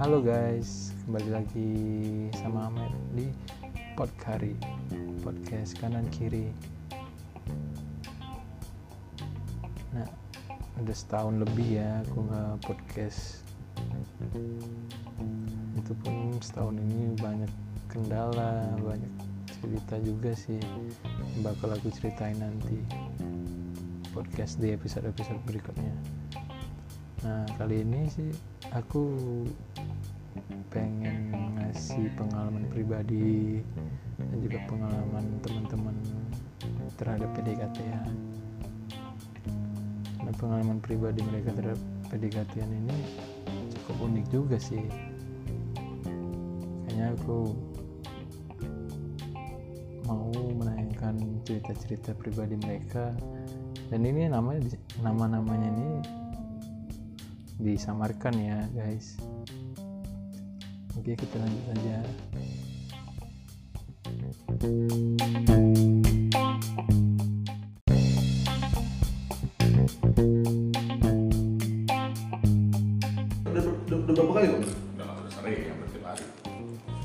Halo guys, kembali lagi sama Ahmed di Podkari Podcast kanan kiri. Nah, udah setahun lebih ya aku nggak podcast. Itu pun setahun ini banyak kendala, banyak cerita juga sih bakal aku ceritain nanti podcast di episode-episode berikutnya Nah, kali ini sih aku pengen ngasih pengalaman pribadi dan juga pengalaman teman-teman terhadap PDKT ya. Nah, pengalaman pribadi mereka terhadap PDKT ini cukup unik juga sih. Kayaknya aku mau menanyakan cerita-cerita pribadi mereka dan ini namanya nama-namanya ini disamarkan ya guys oke kita lanjut saja Udah, udah, udah berapa kali bang? udah nggak terus sering yang hari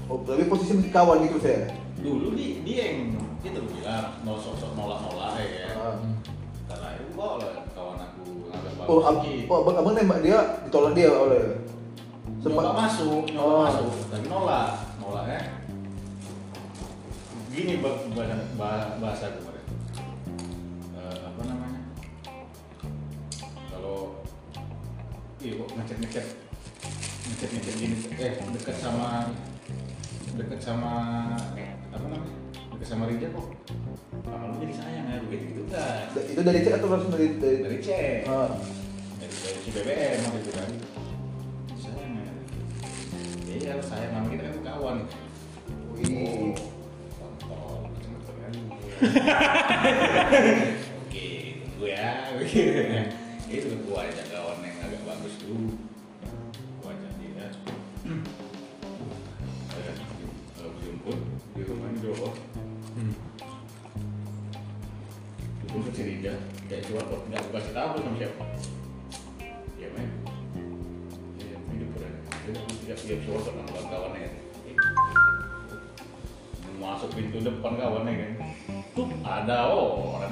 Oh, tapi posisi masih kawan gitu saya. dulu di, dia yang itu bilang mau sok-sok nolak-nolak ya Oh, ab, oh abang, abang nembak dia, ditolak dia oleh nyoba masuk nyoba Oh. masuk. Tapi nolak nolaknya gini bah- bah- bah- bahasa kemarin Eh, apa namanya? Kalau iya kok ngecek ngecek ngecek ngecek gini. Eh dekat sama dekat sama apa namanya dekat sama Rija kok. Lama lu jadi sayang ya begitu gitu kan. Itu dari cek atau langsung dari dari? dari cek. Ah. dari dari CBBM waktu itu kan sayang ya. Iya sayang. Nama kita kan kawan. Wih. kontol macam-macam kan. Oke tunggu ya. Itu gua ajak kawan yang agak bagus dulu cuma kok nggak aku kasih tahu sama siapa. Ya men. Ya hidup udah jadi aku tidak siap siap sama kawan-kawannya masuk pintu depan kawannya kan tuh ada oh orang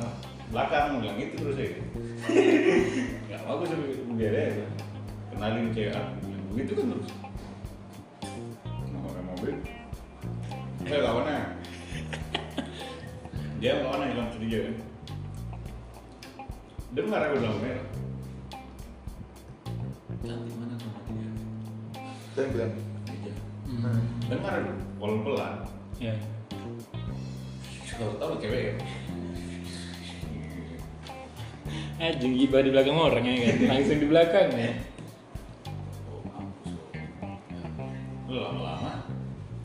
belakang bilang itu terus ya nggak bagus tapi biar ya kenalin cewek aku begitu kan terus. Nomor mobil? Saya kawannya. Dia kawannya hilang curiga kan dengar aku bilang merah cantik mana sama dia Saya bilang, Iya. Hmm. dengar aku. Walaupun pelan. Ya kalau tahu cewek ya? Eh gibah di belakang orang ya kan? Langsung di belakang ya. Oh mampus. Lu lama-lama.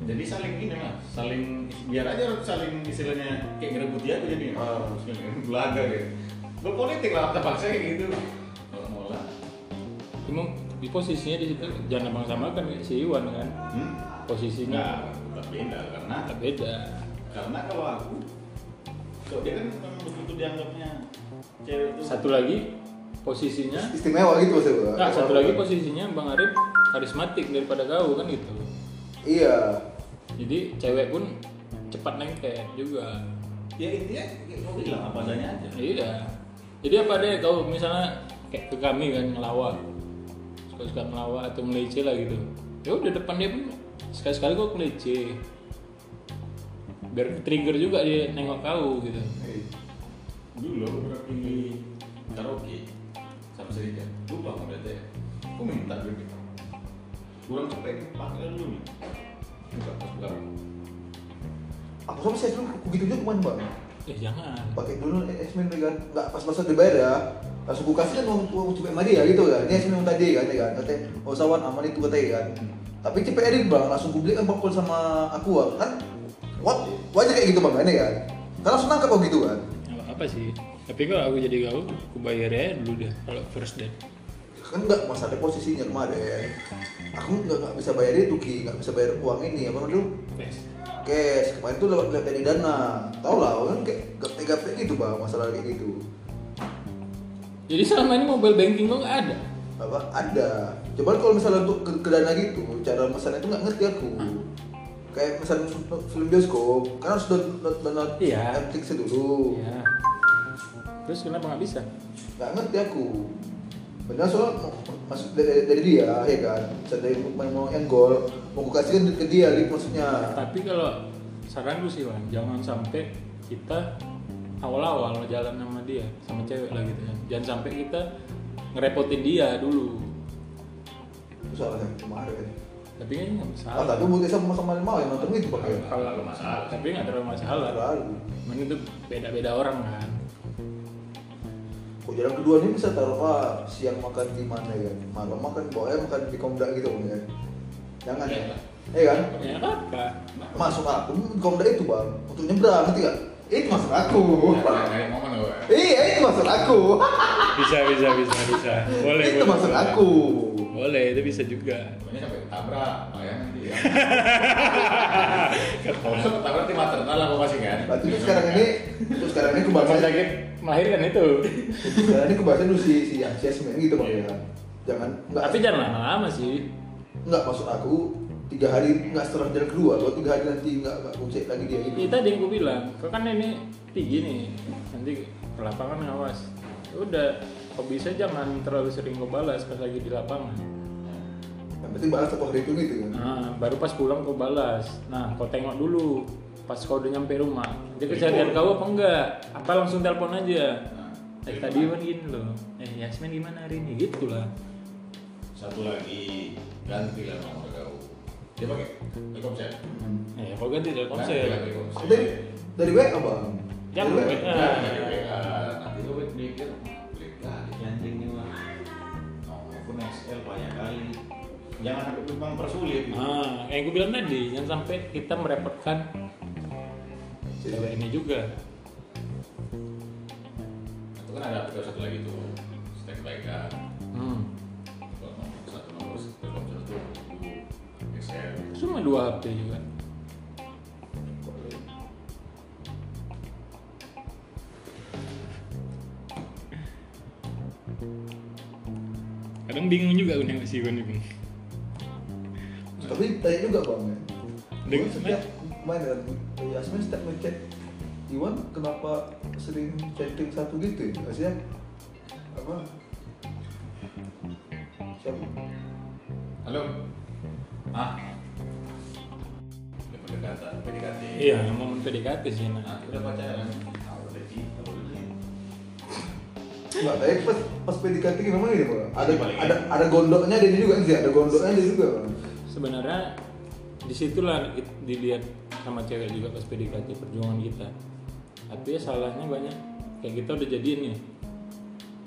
Jadi saling gini lah saling biar aja saling istilahnya kayak ngerebut dia tuh jadi Ah. belaga gitu berpolitik lah terpaksa kayak gitu. Mola cuma di posisinya di situ jangan abang samakan kayak si Iwan kan. Hmm? posisinya Nggak, beda karena tak beda. karena kalau aku kalau dia kan memang begitu dianggapnya cewek itu. Satu lagi posisinya. Istimewa gitu maksudnya. nah satu lagi posisinya Bang Arif karismatik daripada kau kan gitu. Iya. jadi cewek pun cepat lengket juga. Ya intinya kayak kau bilang apa adanya aja. Iya jadi apa deh kau misalnya kayak ke kami kan ngelawak. Suka-suka ngelawak atau ngelece lah gitu. Ya udah depan dia pun sekali-sekali kau ngelece biar trigger juga dia nengok kau gitu. Dulu aku pernah pergi karaoke sama Serika? Lupa nggak ada ya. Aku minta duit kurang cepet pakai dulu nih. Buka pas buka. Aku sama saya dulu aku gitu juga kemarin bang. Eh jangan Pakai dulu esmen kan, nggak pas masa dibayar ya. Langsung aku kasih kan uang uang cepet madi ya gitu kan. Ini esmen tadi kan, ya kan. Katanya, oh sawan aman itu katanya kan. Tapi cepet edit bang, langsung publik kan bakul sama aku kan. What? Wajar kayak gitu bang, ini kan. Kan langsung nangkap kok gitu kan. Apa sih tapi kalau aku jadi kau aku bayar ya dulu deh kalau first date kan nggak masalah posisinya kemarin. Aku nggak nggak bisa bayar itu ki. Nggak bisa bayar uang ini. Apa namanya dulu cash. Kemarin tuh lewat lewat dari dana. Tau lah kan kayak gape gape gitu bang masalah kayak gitu. Jadi selama ini mobile banking lo nggak ada. apa? Ada. Cuman kalau misalnya untuk ke, ke dana gitu cara pesannya itu nggak ngerti aku. Kayak misalnya film bioskop. Kan harus download download Iya. Netflix dulu. Iya. Terus kenapa nggak bisa? nggak ngerti aku benar soal mau- masuk dari, dari dia ya kan saya mau mau yang gol mau kasih kan ke dia link maksudnya Tapi kalau saranku sih Wan, jangan sampai kita awal-awal jalan sama dia, sama cewek lah gitu kan. Jangan sampai kita ngerepotin dia dulu. itu salahnya kemarin Tapi kayaknya nggak ah masalah. tapi buat sama sama mau yang nonton itu pakai Kalau masalah. Tapi nggak terlalu masalah. terlalu Cuman itu beda-beda orang kan. Kok jalan kedua ini bisa taruh ah, siang makan di mana ya? Malam makan pokoknya makan di komda gitu ya. Jangan ya. Iya. eh kan? Ya masuk aku komda itu bang untuk nyebrang ngerti gak itu masuk aku iya itu masuk aku. Bisa bisa bisa bisa. Boleh itu boleh. masuk aku. Boleh itu bisa juga. Pokoknya sampai tabrak, bayang nanti ya. Kalau tabrak nanti maternal lah kok masih kan. berarti itu sekarang ini itu sekarang ini sakit melahirkan itu. sekarang ini kebahasan dulu si si Ansiasmen gitu bang Iya. ya jangan nggak Tapi jangan lama-lama sih. nggak masuk aku tiga hari nggak setelah jalan kedua kalau tiga hari nanti nggak nggak kuncek lagi dia gitu Itu tadi yang gue bilang, kau kan ini tinggi nih, nanti ke lapangan ngawas. Ya Udah, kau bisa jangan terlalu sering kau balas pas lagi di lapangan. yang penting balas satu hari itu gitu kan Nah, baru pas pulang kau balas. Nah, kau tengok dulu pas kau udah nyampe rumah. Dia kejadian kau apa enggak? Apa langsung telepon aja? Eh tadi kan gini loh. Eh Yasmin gimana hari ini? Gitu lah. Satu lagi ganti lah nomor kau. Dia pakai Telkomsel. Eh, kau ganti telkomsel. dari dari WA bang Ya, Dari WA. Nah, dari WA. Nanti lu mikir. Oh, XL banyak kali. Jangan sampai mempersulit. gitu. Ah, yang gue bilang tadi, jangan sampai kita merepotkan cewek ini juga. Itu kan ada aplikasi satu lagi tuh, standby kan. Hmm. Nomor satu nomor Telkomsel itu XL. Cuma dua HP juga. Kadang bingung juga gue nengok si Iwan ini. tapi tanya juga bang ya Dengan- setiap main kan Yasmin setiap ngechat Iwan kenapa sering chatting satu gitu ya maksudnya apa siapa Halo. Ah. Pendekatan, PDKT. Iya, momen PDKT sih. Nah, udah pacaran. Ah, udah Enggak, tapi pas pas PDKT memang ini bang. Ada ada ada gondoknya ada juga sih, ada gondoknya ada juga bang. Sebenarnya di situlah dilihat sama cewek juga pas PDKT perjuangan kita. Tapi ya salahnya banyak. Kayak kita udah jadian nih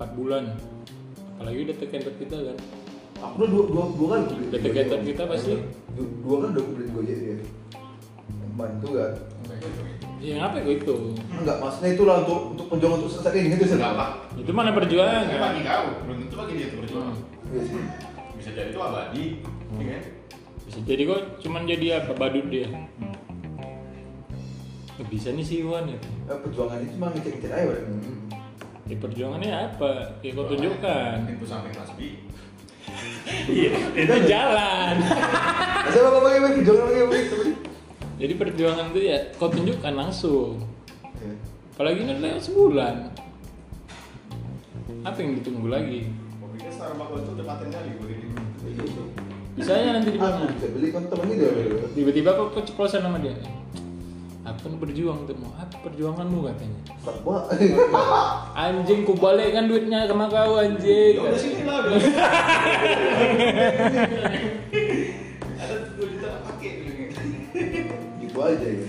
4 bulan. Apalagi udah tekan kita kan. Aku udah dua dua dua beli. Udah kegiatan kita pasti. Dua, dua kali udah aku beli gojek dia. Bantu kan? Ya ngapain gue itu? Enggak, maksudnya itulah untuk untuk perjuangan untuk saat ini gitu sih. Enggak apa. Itu mana perjuangan? Ini bagi kau, belum tentu bagi dia itu perjuangan. Iya sih. Bisa jadi itu abadi, ya kan? Bisa jadi kok cuman jadi apa badut dia. Nggak bisa nih si Iwan itu. Eh, perjuangan itu cuma ngecek-ngecek aja bang. Ya perjuangannya apa? Ya kau tunjukkan. Pintu samping Nasbi. Iya, itu jalan. Pakai pakai perjuangan pakai pakai tadi. Jadi perjuangan itu ya kau tunjukkan langsung. Iya. Apalagi ini udah sebulan. Apa yang ditunggu lagi? Kopi Starbucks itu tepatin kali gue ini. Bisa aja nanti di mana? bisa beli kan ini dia. Tiba-tiba kok keceplosan sama dia. Apa nih berjuang tuh mau? Apa perjuanganmu katanya? Anjing ku balikkan duitnya sama kau anjing. Ya udah sini lah. Ada dua juta tak pakai. Gitu aja ya.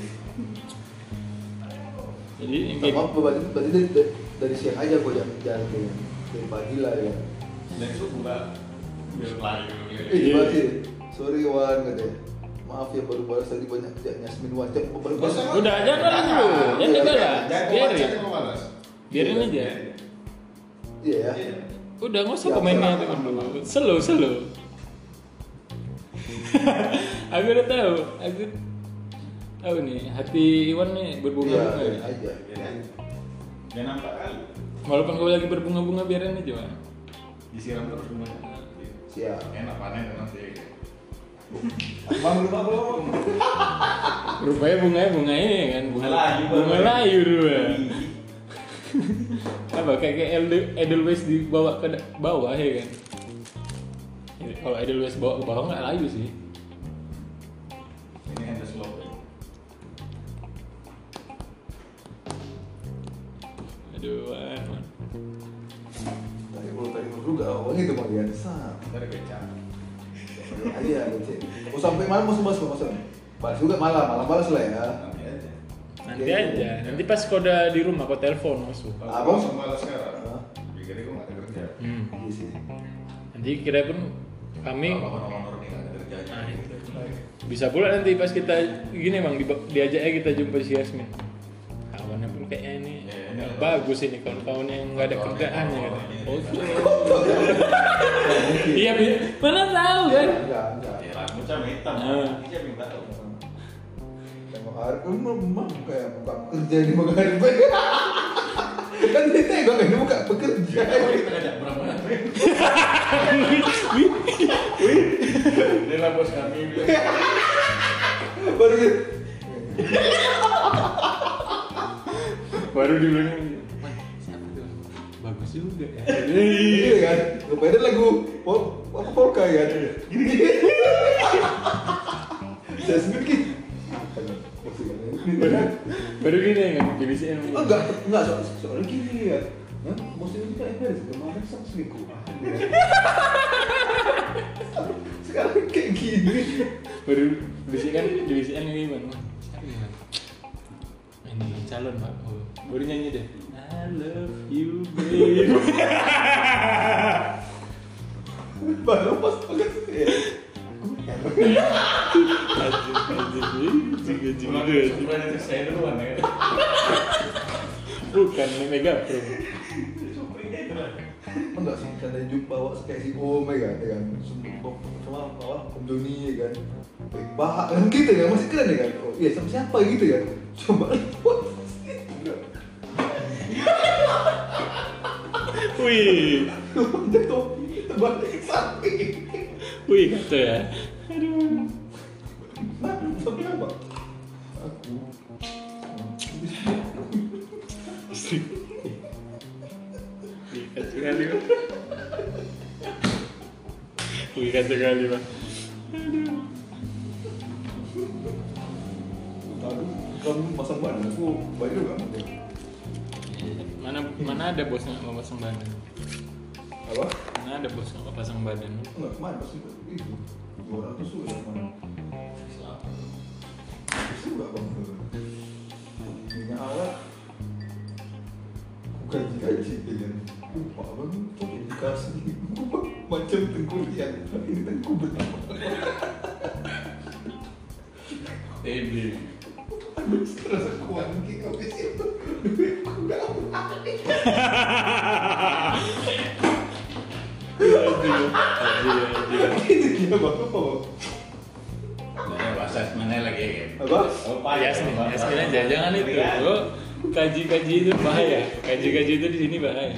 Jadi yang kayak Sama berarti berarti dari, dari, siang aja gua jalan jalan ke dari pagi lah ya. Dan itu buka biar lari. Eh, Iya. sih? Sorry Wan katanya. Maaf ya baru balas tadi banyak tidak Yasmin wajib baru balas. Udah, jangan dulu. Jangan. Jangan Biarin. baca, jangan balas. biarin aja. Iya ya. Iya. Udah nggak usah Ya, komennya apa, dulu. Slow, slow. aku udah tahu. Aku tahu nih hati Iwan nih Iya, berbunga-bunga. biarin ya. aja. Iya? Dia nampak kali. walaupun kau lagi berbunga-bunga biarin aja disiram terus rumahnya Siap. enak panen nanti Bang, lu apa? rupanya bunganya bunga ini kan bunga Bunga layu, bunga layu rupanya apa kayak kayak Edel- Edelweiss dibawa ke bawah ya kan Jadi, kalau Edelweiss bawa ke bawah nggak layu sih ini ada slope ya. aduh Wan, Wan. Tadi gua tadi gua juga awalnya itu mah dia. Sah. ntar becak Iya, gitu. Oh sampai malam masuk masuk masuk. Balas juga malam, malam balas lah ya. nanti aja nanti Iya, aja iya. nanti pas kau udah di rumah kau telepon masuk langsung malas sekarang pikirnya gue nggak ada kerja hmm. Iya sih. nanti kira pun kami Nah, itu. bisa pula nanti pas kita gini bang di, diajak aja kita jumpa si Yasmin kawannya pun kayaknya bagus ini kawan-kawan yang nggak ada kerjaan ya kawan-kawan oh iya Bi. mana tahu kan Enggak, enggak. ya sama hitam Ah. Tengok hari kan memang kayak buka pekerja di Makassar. kan dia tengok kan buka pekerja. kita ngajak berapa ini lah bos kami Baru. Baru dibilang "Man, siapa tuh bagus juga ya Iya kan. Ngepada lagu pol apa polka kan. Gini gini. Saya sendiri baru, gini kan jadi si Oh, enggak, enggak soal soal gini ya. Hah? Bosnya kita ini ada kemarin sama selingkuh. Sekarang kayak gini. baru bisikan bisikan ini bang siapa ya, Bang? Ini calon pak. Oh, baru nyanyi deh. I love you babe Baru pas banget ya. anjing anjing juga juga Cuma nanti saya duluan ya. Bukan ini mega pro itu Enggak sih, karena jumpa bawa kayak si Om ya kan, ya kan. Semua cuma bawa Om ya kan. Bahak kan gitu kan, masih keren ya kan. Oh iya sama siapa gitu kan. Coba wih terbalik ke samping. wih kata ya aduh Nah, sama siapa? Aku. wih kata kali bang wih kali bang Aduh, kamu pasang badan aku baik juga. Mana mana ada bos nggak pasang badan Apa? mana ada bos nggak pasang badan Enggak, kemarin pas itu. Itu. 200 juga kemarin. Itu enggak bang. Minyak alat. Gaji gaji. Upah bang, kok dikasih upah macam tengkulian. Ini tengku Aduh, terasa kuat itu. Mana lagi ya Apa? Yasmin, Yasmin jangan itu. Lo kaji-kaji itu bahaya. Kaji-kaji itu di sini bahaya.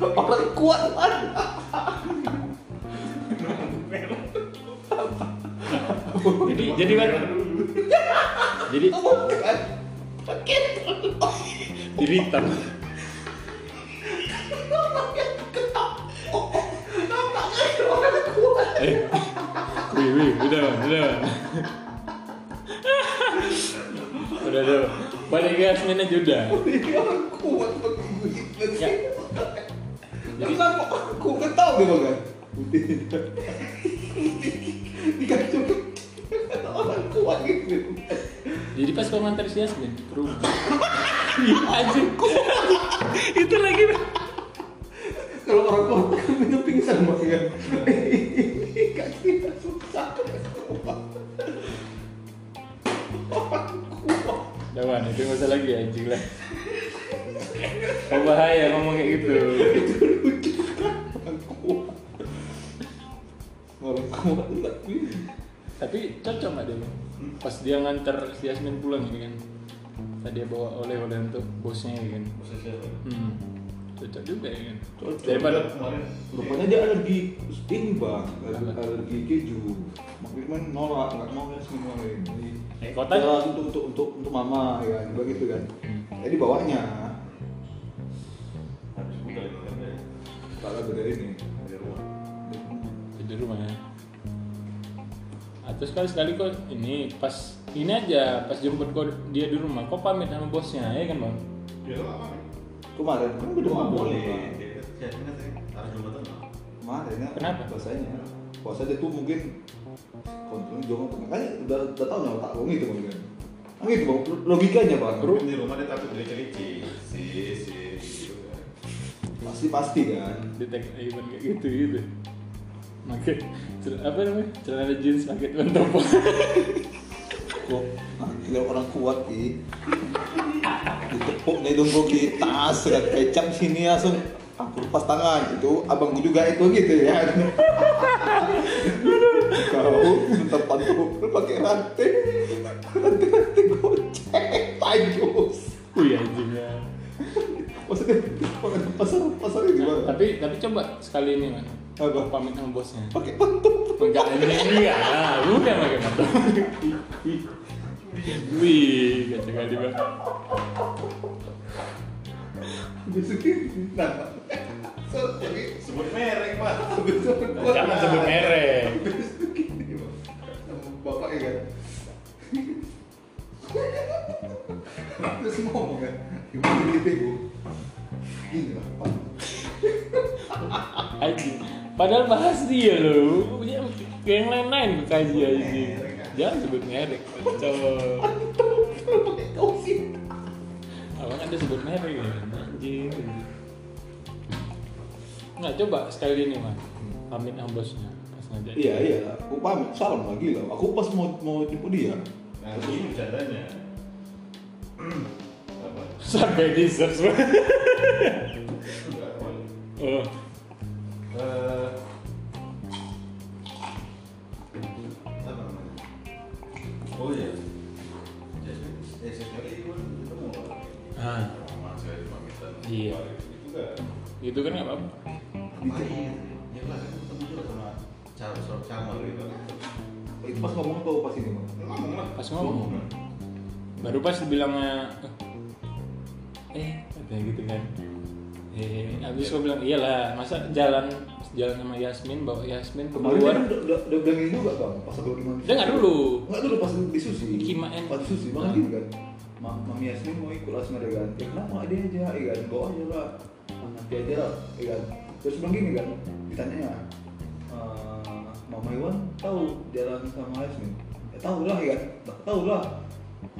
Orang kuat kan? Jadi jadi kan jadi Bukan. jadi hitam. Eh, wih, wih, udah, udah. udah, udah. Balik ke. Ini orang kuat pakai. Ya. Jadi- Kenapa aku tahu dia bang? Dikasih orang kuat gitu. Jadi pas kau nganter si Yasmin ke rumah. Iya aja. Itu lagi. Kalau orang kuat kan minum pingsan bang ya. Kasih susah. Dawan, itu nggak usah lagi anjing lah. Kau bahaya ngomong kayak gitu. Orang kuat. Orang kuat tapi Tapi cocok nggak dia? Pas dia nganter si Yasmin pulang ini kan. tadi dia bawa oleh-oleh untuk bosnya ya kan Bosnya siapa? hmm. cocok juga ya kan Cocok. daripada kemarin Rupanya dia alergi ini bang, alergi, alergi keju. Mak Firman nolak, nggak mau ya semua ini. Eh, kota- Ya, untuk untuk untuk untuk mama ya kan, begitu kan. Hmm. Jadi bawanya habis buka lagi kan ya tak ada dari ini. dari rumah. di rumah ya atau sekali sekali kok ini pas ini aja pas jemput kok dia di rumah kok pamit sama bosnya ya kan bang Ya lama nih. Kemarin kan udah mau boleh. Bang. Ya, kan. Kemarin ya. Kenapa? Bahasanya. Puasa dia tuh mungkin kontrolnya jangan makanya udah udah tahu nggak tak bohong itu bang kan. Nah, gitu bang, logikanya bang. Mungkin di rumah dia takut dilici-lici. Si, si, gitu kan. Pasti pasti kan. detek event kayak gitu gitu pakai apa namanya? Celana jeans pakai tuan topo kok? Nah, kalau orang kuat ki. Ditepuk nih dong kok ki. Tas sudah kecap sini langsung. Aku lepas tangan. Itu abangku juga itu gitu ya. Kau tempat tuh pakai rantai coba sekali ini man Apa? pamit sama bosnya. Pakai pantup enggak ini enggak bukan pakai mata wih kacau kali bang besoknya nah jadi Sebut merek, Pak. jangan sebut merek. Bapaknya kan? Terus ngomong kan? Gimana gitu bu gini lah pak anjing padahal bahas dia loh. Punya yang lain-lain gue kaji anjing jangan sebut merek cowok ini Abang ada sebut merek ya, anjing. Nggak coba sekali ini mah, pamit sama bosnya pas ngajak. iya iya. Aku pamit salam lagi lah. Aku pas mau mau jemput dia. Nah, ini. Apa? Sampai di oh, kamar gitu. itu pas ngomong tuh pas ini bang Ngomong lah. Pas ngomong. Baru pas bilangnya, eh, kayak gitu kan. Eh, habis gue bilang iyalah, masa jalan jalan sama Yasmin bawa Yasmin kemarin keluar. kan udah, udah, udah bilang ini juga bang pas aku lagi mandi Dengar dulu. Enggak dulu pas di susi Kimaen. pas di susi bang Ah. gini kan Ma mami Yasmin mau ikut sama dia kan ya kenapa nggak dia aja ya kan bawa aja lah nanti aja lah ya kan terus bilang gini kan ditanya "Eh, Mama Iwan tahu jalan sama Yasmin ya tahu lah ya kan "Lah, tahu lah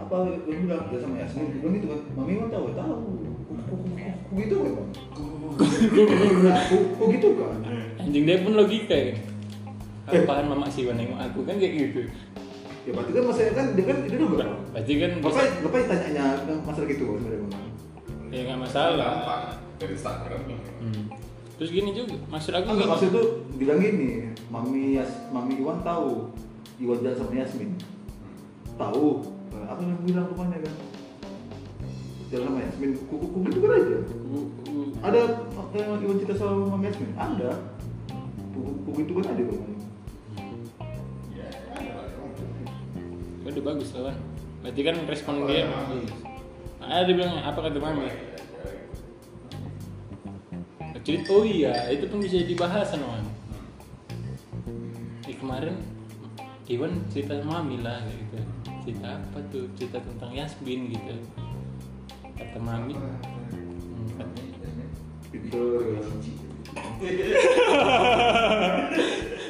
apa dia bilang dia sama Yasmin dia bilang gitu kan Mami Iwan tahu ya tahu kok gitu kan kok gitu kan Anjing dia pun logika ya. Apaan mama sih nengok aku kan kayak gitu. ya berarti kan maksudnya kan dia kan dia udah berapa Berarti kan Bapak, bapak tanya masalah gitu sebenarnya ya nggak masalah. Gampang. Dari Instagram. Hmm. Terus gini juga, maksud aku Enggak gini. maksud itu bilang gini, Mami Yas, Mami Iwan tahu Iwan jalan sama Yasmin. Tahu. Nah, apa yang bilang rupanya kan? Jalan sama Yasmin, kuku kuku gitu kan aja. U- Ada eh, Iwan cerita sama Mami Yasmin? Ada. Kuku kuku itu kan ada. Ya, ada emang. udah bagus lah. Berarti kan respon dia. Ah dia bilang apa kata mami? Cerita, oh iya itu pun bisa dibahas kan Di kemarin Iwan cerita sama mami lah gitu. Cerita apa tuh? Cerita tentang Yasmin gitu. Kata mami. hmm, katanya.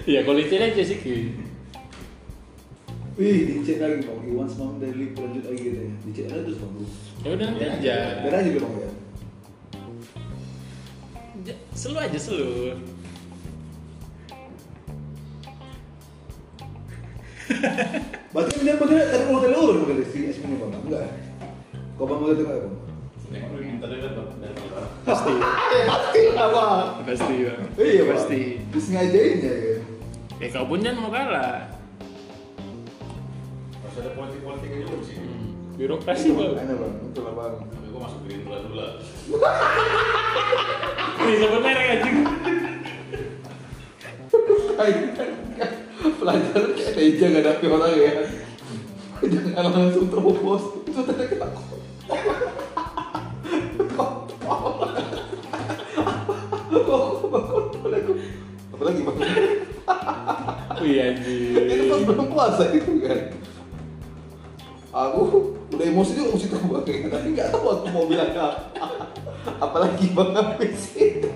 Iya kalau itu aja sih Ki. Wih, dicek lagi bang. Iwan semalam dari lift lanjut lagi gitu ya. Dicek lagi terus bang. Ya udah nanti aja. Biar aja bang ya. Selu aja selu. Berarti dia bener tadi mau tadi urut model si Yasmin bang. Enggak. Kau bang dapat dari kita. Pasti. Eh, pasti apa? Pasti bang. Iya. Pasti. Disengajain ya. ya. Ya kau pun jangan mau kalah. Harus ada politik-politiknya juga di sini. Birokrasi bang Enak bang, betul lah bang. Tapi gua masuk Gerindra dulu lah. ini sebut merek anjing Pelajaran kayak meja gak ada orang ya. Jangan langsung terobos. Itu tadi ketakut. Apa lagi bang? wih Itu anjing pas belum puasa itu kan. Udah emosi juga mesti tahu bang, tapi nggak tahu aku mau bilang apa. Apalagi bang habis itu.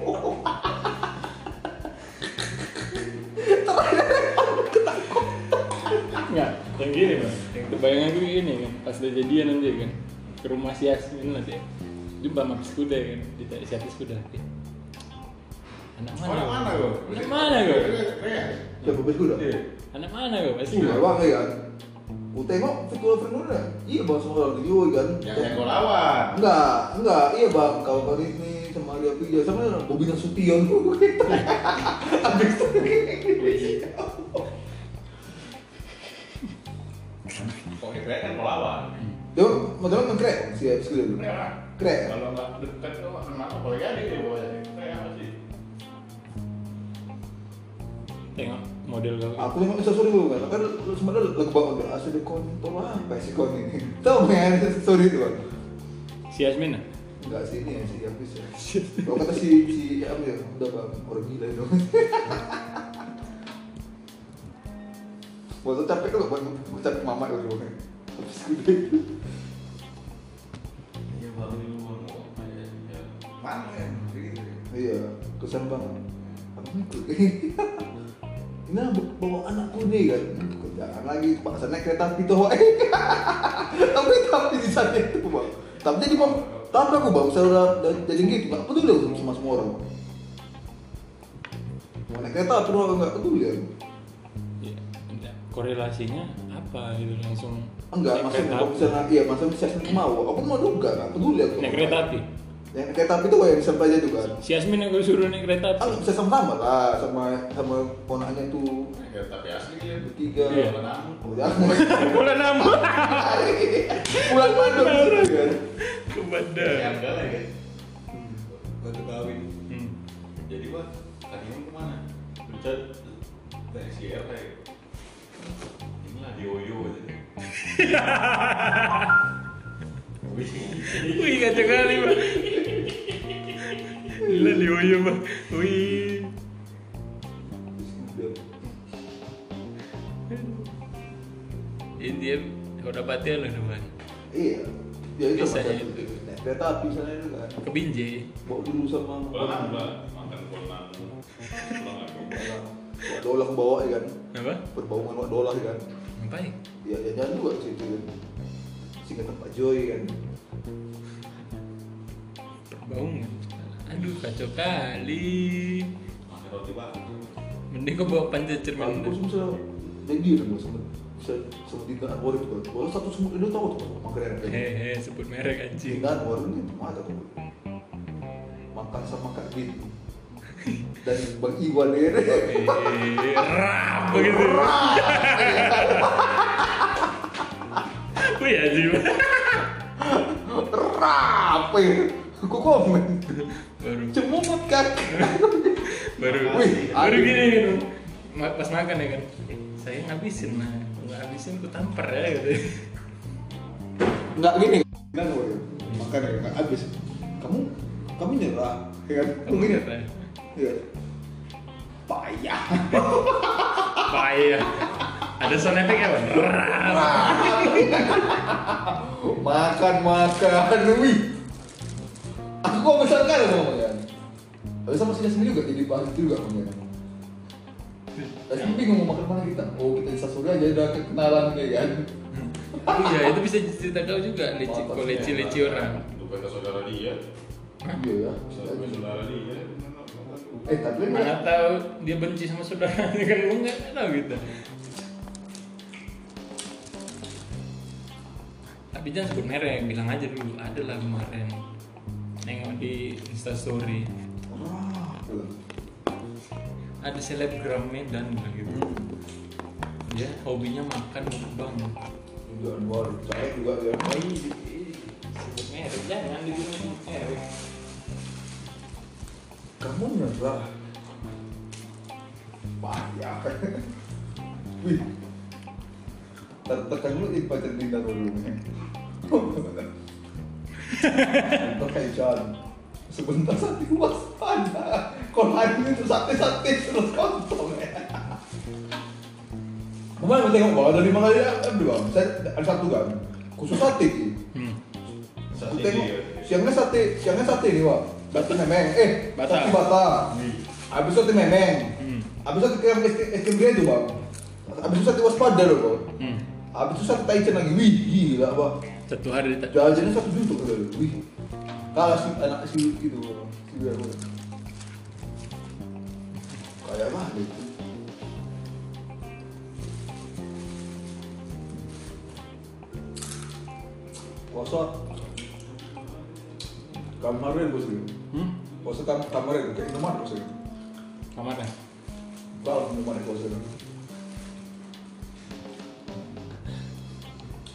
Enggak, yang gini bang yang terbayang aku gini kan. Pas udah jadian nanti kan. Ke rumah si Yasmin lah dia. Jumpa sama kuda kan. Ditanya si Hafiz kuda anak mana? Mana mana gua? anak mana gua Siapa bebas kuda? Iya. anak mana gua. Pasti Iya bang ya Ku tengok Fitur Fernanda. Iya bang semua orang video kan. Yang yang gua lawan. Enggak, enggak, iya bang, kau kali ini sama Lia Pija sama Bobi Nasution Habis itu Pokoknya keren kan mau lawan. Dia modelnya kan krek si habis itu dulu. Keren. Kalau nggak dekat tuh kenapa? Kalau jadi dia keren sih? tengok model Aku tengok Insta story dulu kan, kan sebenarnya lagu banget asli kontol apa sih kon ini? Tahu nggak ya story itu bang? si Yasmin ah Enggak sih ini ya si Hafiz ya. Kalau kata si si apa ya udah bang orang gila itu. Waktu capek kalau bang, capek mama itu bang. Habis gede. Iya baru dulu mau ya. Mana kan? Iya, kesan bang. Ini bawa anakku nih kan. Jangan lagi paksa naik kereta api tuh. Tapi tapi di sana itu bang. Tapi jadi bang, tapi aku bang, saya udah jadi gitu, nggak peduli sama semua orang. Mau naik kereta api doang nggak peduli ya. Enggak. korelasinya apa gitu langsung Enggak, maksudnya kalau misalnya iya, maksudnya bisa mau, aku mau juga nggak peduli aku. naik kereta api Yang kereta api itu yang sampai aja tuh kan. si Yasmin yang gue suruh naik kereta Ah, api bisa sama-sama lah sama sama ponaknya tuh Ya, tapi asli dia. bertiga. Iya. Menang. Oh, jangan. bulan enam Bulan gitu kan. kebada Yang enggak lah ya. Waktu kawin. hmm. Jadi gua tadinya ke mana? Richard dari CR kayak inilah di Oyo aja. wih kacau kali bang gila di Oyo bang wih ini dia udah batian loh teman Iya. Ya itu Bisa macam itu. Naik kereta api sana itu kan. ke Binjai Bawa dulu sama Pulang makan pulang. Bawa dolar ke bawah ya kan. apa Berbau dengan bawa dolar kan. ngapain Iya, ya jangan juga sih itu kan. Singkatan Pak Joy kan. bau aduh kacau kali Makan roti batu. mending kau bawa panjat cermin bos bisa jadi kan sama bisa sama Dinda Anwar itu kan. Kalau satu semut itu tahu tuh gitu. hehe sebut merek anjing Dinda Anwar ini ada tuh. Makan sama Kak Bin. Dan Bang Iwan ini. eh rap begitu wih anjing Rapi. Kok komen? baru Cemumut kan? baru Wih, baru gini Ma- pas makan ya kan eh, saya ngabisin nah nggak habisin ku tampar ya gitu Enggak gini. Kan makan ya nggak habis. Kamu kamu nyerah, ya kan? kamu gini. kata Iya. Payah. payah ada sound effect ya bang makan makan, wih. Aku kok misalkan ngomongnya. Tapi sama si Yasmin juga jadi bahas juga ngomongnya. Tapi bingung mau makan mana kita. Oh kita di Sasuri aja udah kenalan ya kan. iya itu bisa cerita kau juga leci kau leci leci orang Itu kata saudara dia. Iya ya. Saudara saudara dia. Eh tapi kan mana tahu dia benci sama saudaranya kan lu nggak tahu gitu tapi jangan sebut merek bilang aja dulu ada lah kemarin nengok di instastory Wah, ada selebgram Medan gitu dia hobinya makan mukbang Jangan gua saya juga ya. sebut merek jangan dibilang merek Kamu nyerah. Payah. Wih. Tekan dulu di pacar bintang dulu nih. Pakai John. Sebentar sate waspada. Kalau hari itu sate-sate terus kontong ya. Kemarin tengok gua ada lima kali ada dua. Saya ada satu kan. Khusus sate. Ki. hmm. Tengok siangnya sate, siangnya sate nih wah. Batu memeng, eh Bata. sate bata. Habis sate memeng. Hmm. Habis sate kayak es es krim itu bang. Habis itu sate waspada loh bang. Hmm. Habis itu sate taichan lagi, wih gila bang. Satu hari tak Jajannya satu juta kali, wih. Kalah si anak si itu, si dia aku. Kayak banget. Puasa kamarin bos gitu. hmm? Puasa kam kamarin kayak minuman bos gitu. kamar kan Kalau minuman puasa.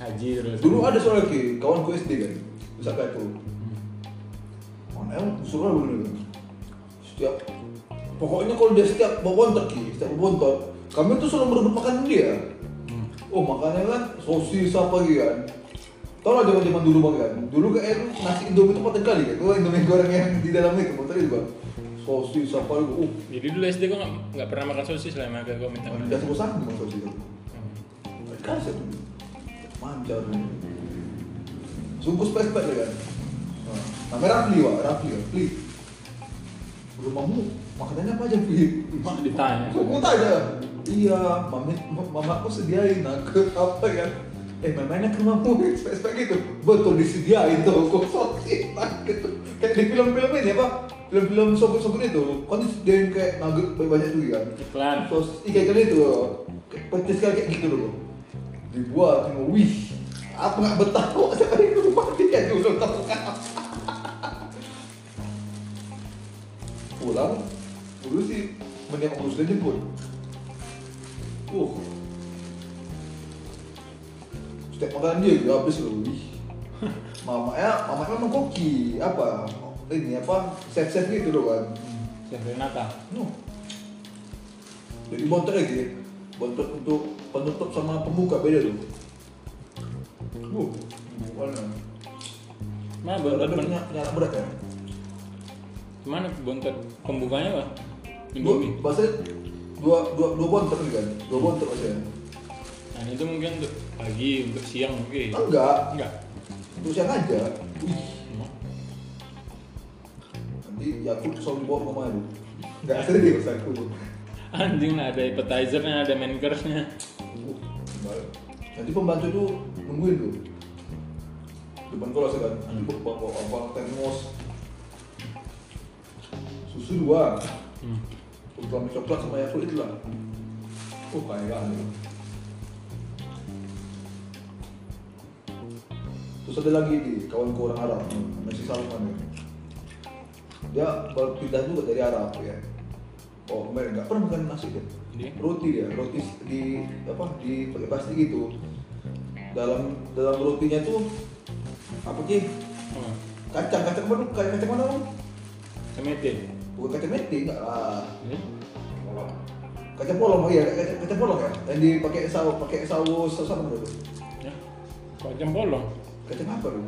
Haji terus Dulu ada soalnya ki kawan ku SD kan, bisa kayak tuh. Mana yang suruh dulu kan. Setiap pokoknya kalau dia setiap bawa bontot ki, setiap bawa bontot, kami tuh selalu berebut makan dia. Hmm. Oh makannya kan sosis apa gitu kan. Tau lah zaman zaman dulu bang kan. Dulu kayak nasi indomie itu empat kali kan. Tuh indomie goreng yang di dalam itu, motor itu bang. Sosis apa gitu. Oh, jadi dulu SD gua nggak pernah makan sosis lah emang gua minta udah bosan bang sosis itu. Dikasih tuh. Manjar nih. Sungguh spek-spek ya kan. Nah, namanya Rafli wah, Rafli, Rafli. Rumahmu makanannya apa aja? Mak ditanya Aku tanya. Iya, mami, mamaku sediain aku apa ya? Eh, mamanya ke rumahmu spek-spek gitu. Betul disediain tuh, kok sosis gitu. Kayak di film-film ini apa? Film-film sokut-sokut itu, kan disediain kayak nugget banyak tuh kan. iklan Sos ikan itu petis kayak gitu loh. Dibuat wih apa nggak betah kok sekali ke rumah dia dulu tahu kan. Pulang dulu sih mending urus dia jemput. Uh. Setiap makanan dia juga habis loh. Wih. Mama ya, mama memang koki apa ini apa chef chef gitu loh kan. chef Renata No. Jadi bontot lagi, bontot untuk penutup sama pembuka beda tuh. Uh, mana? mana bontot punya anak berat ya? mana bontot pembukanya pak Indomie bahasa dua dua dua bontot nih kan, dua bontot maksudnya. nah itu mungkin untuk pagi untuk siang mungkin Enggak, enggak untuk siang aja. Nanti Yakult selalu dibawa ke itu. Enggak serius aku. Anjing lah ada appetizernya ada main course-nya. Nanti pembantu tuh nungguin tuh. Depan kelas kan, nanti bawa bawa apa termos, susu dua, hmm. Ultra coklat sama Yakult itu lah. Oh kayak gitu. Terus ada lagi di kawan orang Arab, si Salman ya. Dia baru pindah juga dari Arab ya. Oh kemarin nggak pernah makan nasi kan? Di? Roti dia, roti di apa di pakai plastik gitu. Dalam dalam rotinya tuh apa sih? oh. Kacang, kacang mana? Kacang, kacang mana? Bang? semetin Bukan kacang mete, enggak lah. Ini? Kacang polong, oh iya, kacang, kacang polong ya. Yang dipakai saus, pakai saus, saus apa itu? ya kacang bolong Kacang apa tuh?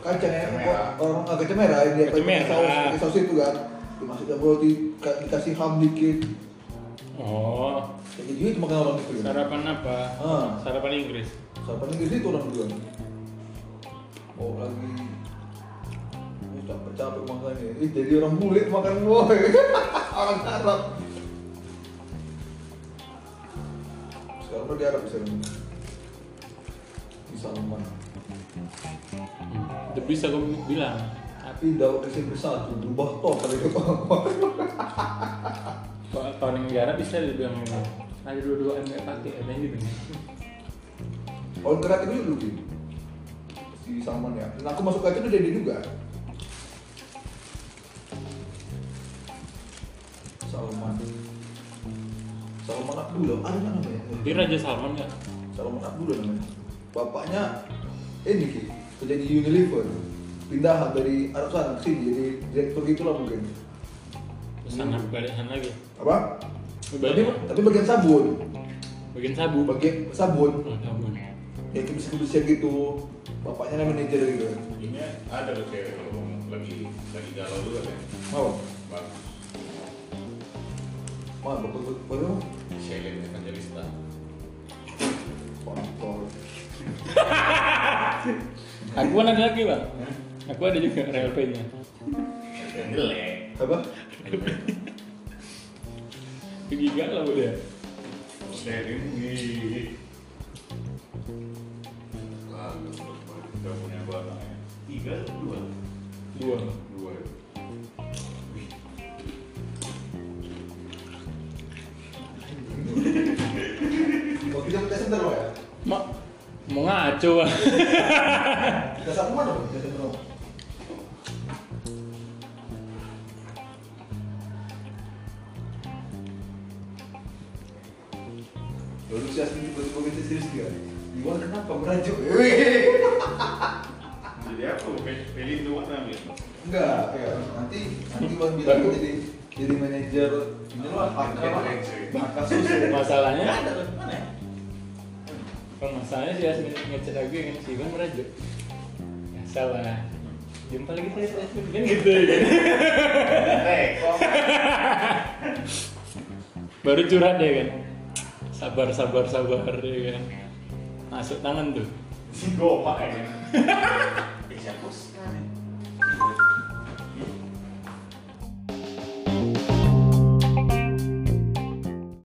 Kacang yang Kacang merah. orang ah, kacang merah yang dia Kacang pakai merah. saus, pakai saus itu kan. Dimasukkan roti, ka- dikasih ham dikit. oh gitu itu makan orang itu. kan. sarapan apa Ah. sarapan Inggris Sarapan Inggris itu orang duluan. Oh lagi Oh, capek-capek makannya. Ih, jadi orang bule makan boy. orang Arab. Sekarang udah di Arab sekarang. Di Salman. itu bisa gue bilang Tapi daun SMP satu berubah total itu kalau tahun yang jarak bisa dibilang gitu. ada dua-dua yang nggak pakai ada yang gitu Kalau gerak itu dulu gitu. Si Salman ya. Dan aku masuk ke itu udah dia juga. Salman. Salman Abdullah, ada nggak namanya? di Raja Salman nggak Salman Abdullah namanya. bapaknya ini ki kerja di Unilever pindah dari Arab sana ke sini jadi direktur gitulah mungkin. Sana balik sana lagi. Apa? Tapi, tapi bagian sabun. Bagian sabu. Bagian sabun. Oh, sabun. Ya kebersihan kebersihan gitu. Bapaknya namanya manajer gitu Ini ada loh cewek kalau lagi lagi galau juga kan. mau Bagus. mau bapak bapak Shelin Evangelista. kontol. Aku kan ada lagi bang aku ada juga RLP nya Yang jelek. apa giga lah udah. Bagus. Udah punya barang ya. Tiga dua? dua Dua. Mau kita Pak, ya mak mau ngaco kita sapu mana kita center masalahnya ya? kalau masalahnya si Asmin ngechat aku kan si Ivan merajuk ya salah jumpa lagi saya Asmin kan gitu kan baru curhat ya kan sabar sabar sabar ya kan masuk tangan tuh Si Goma ya. Sih?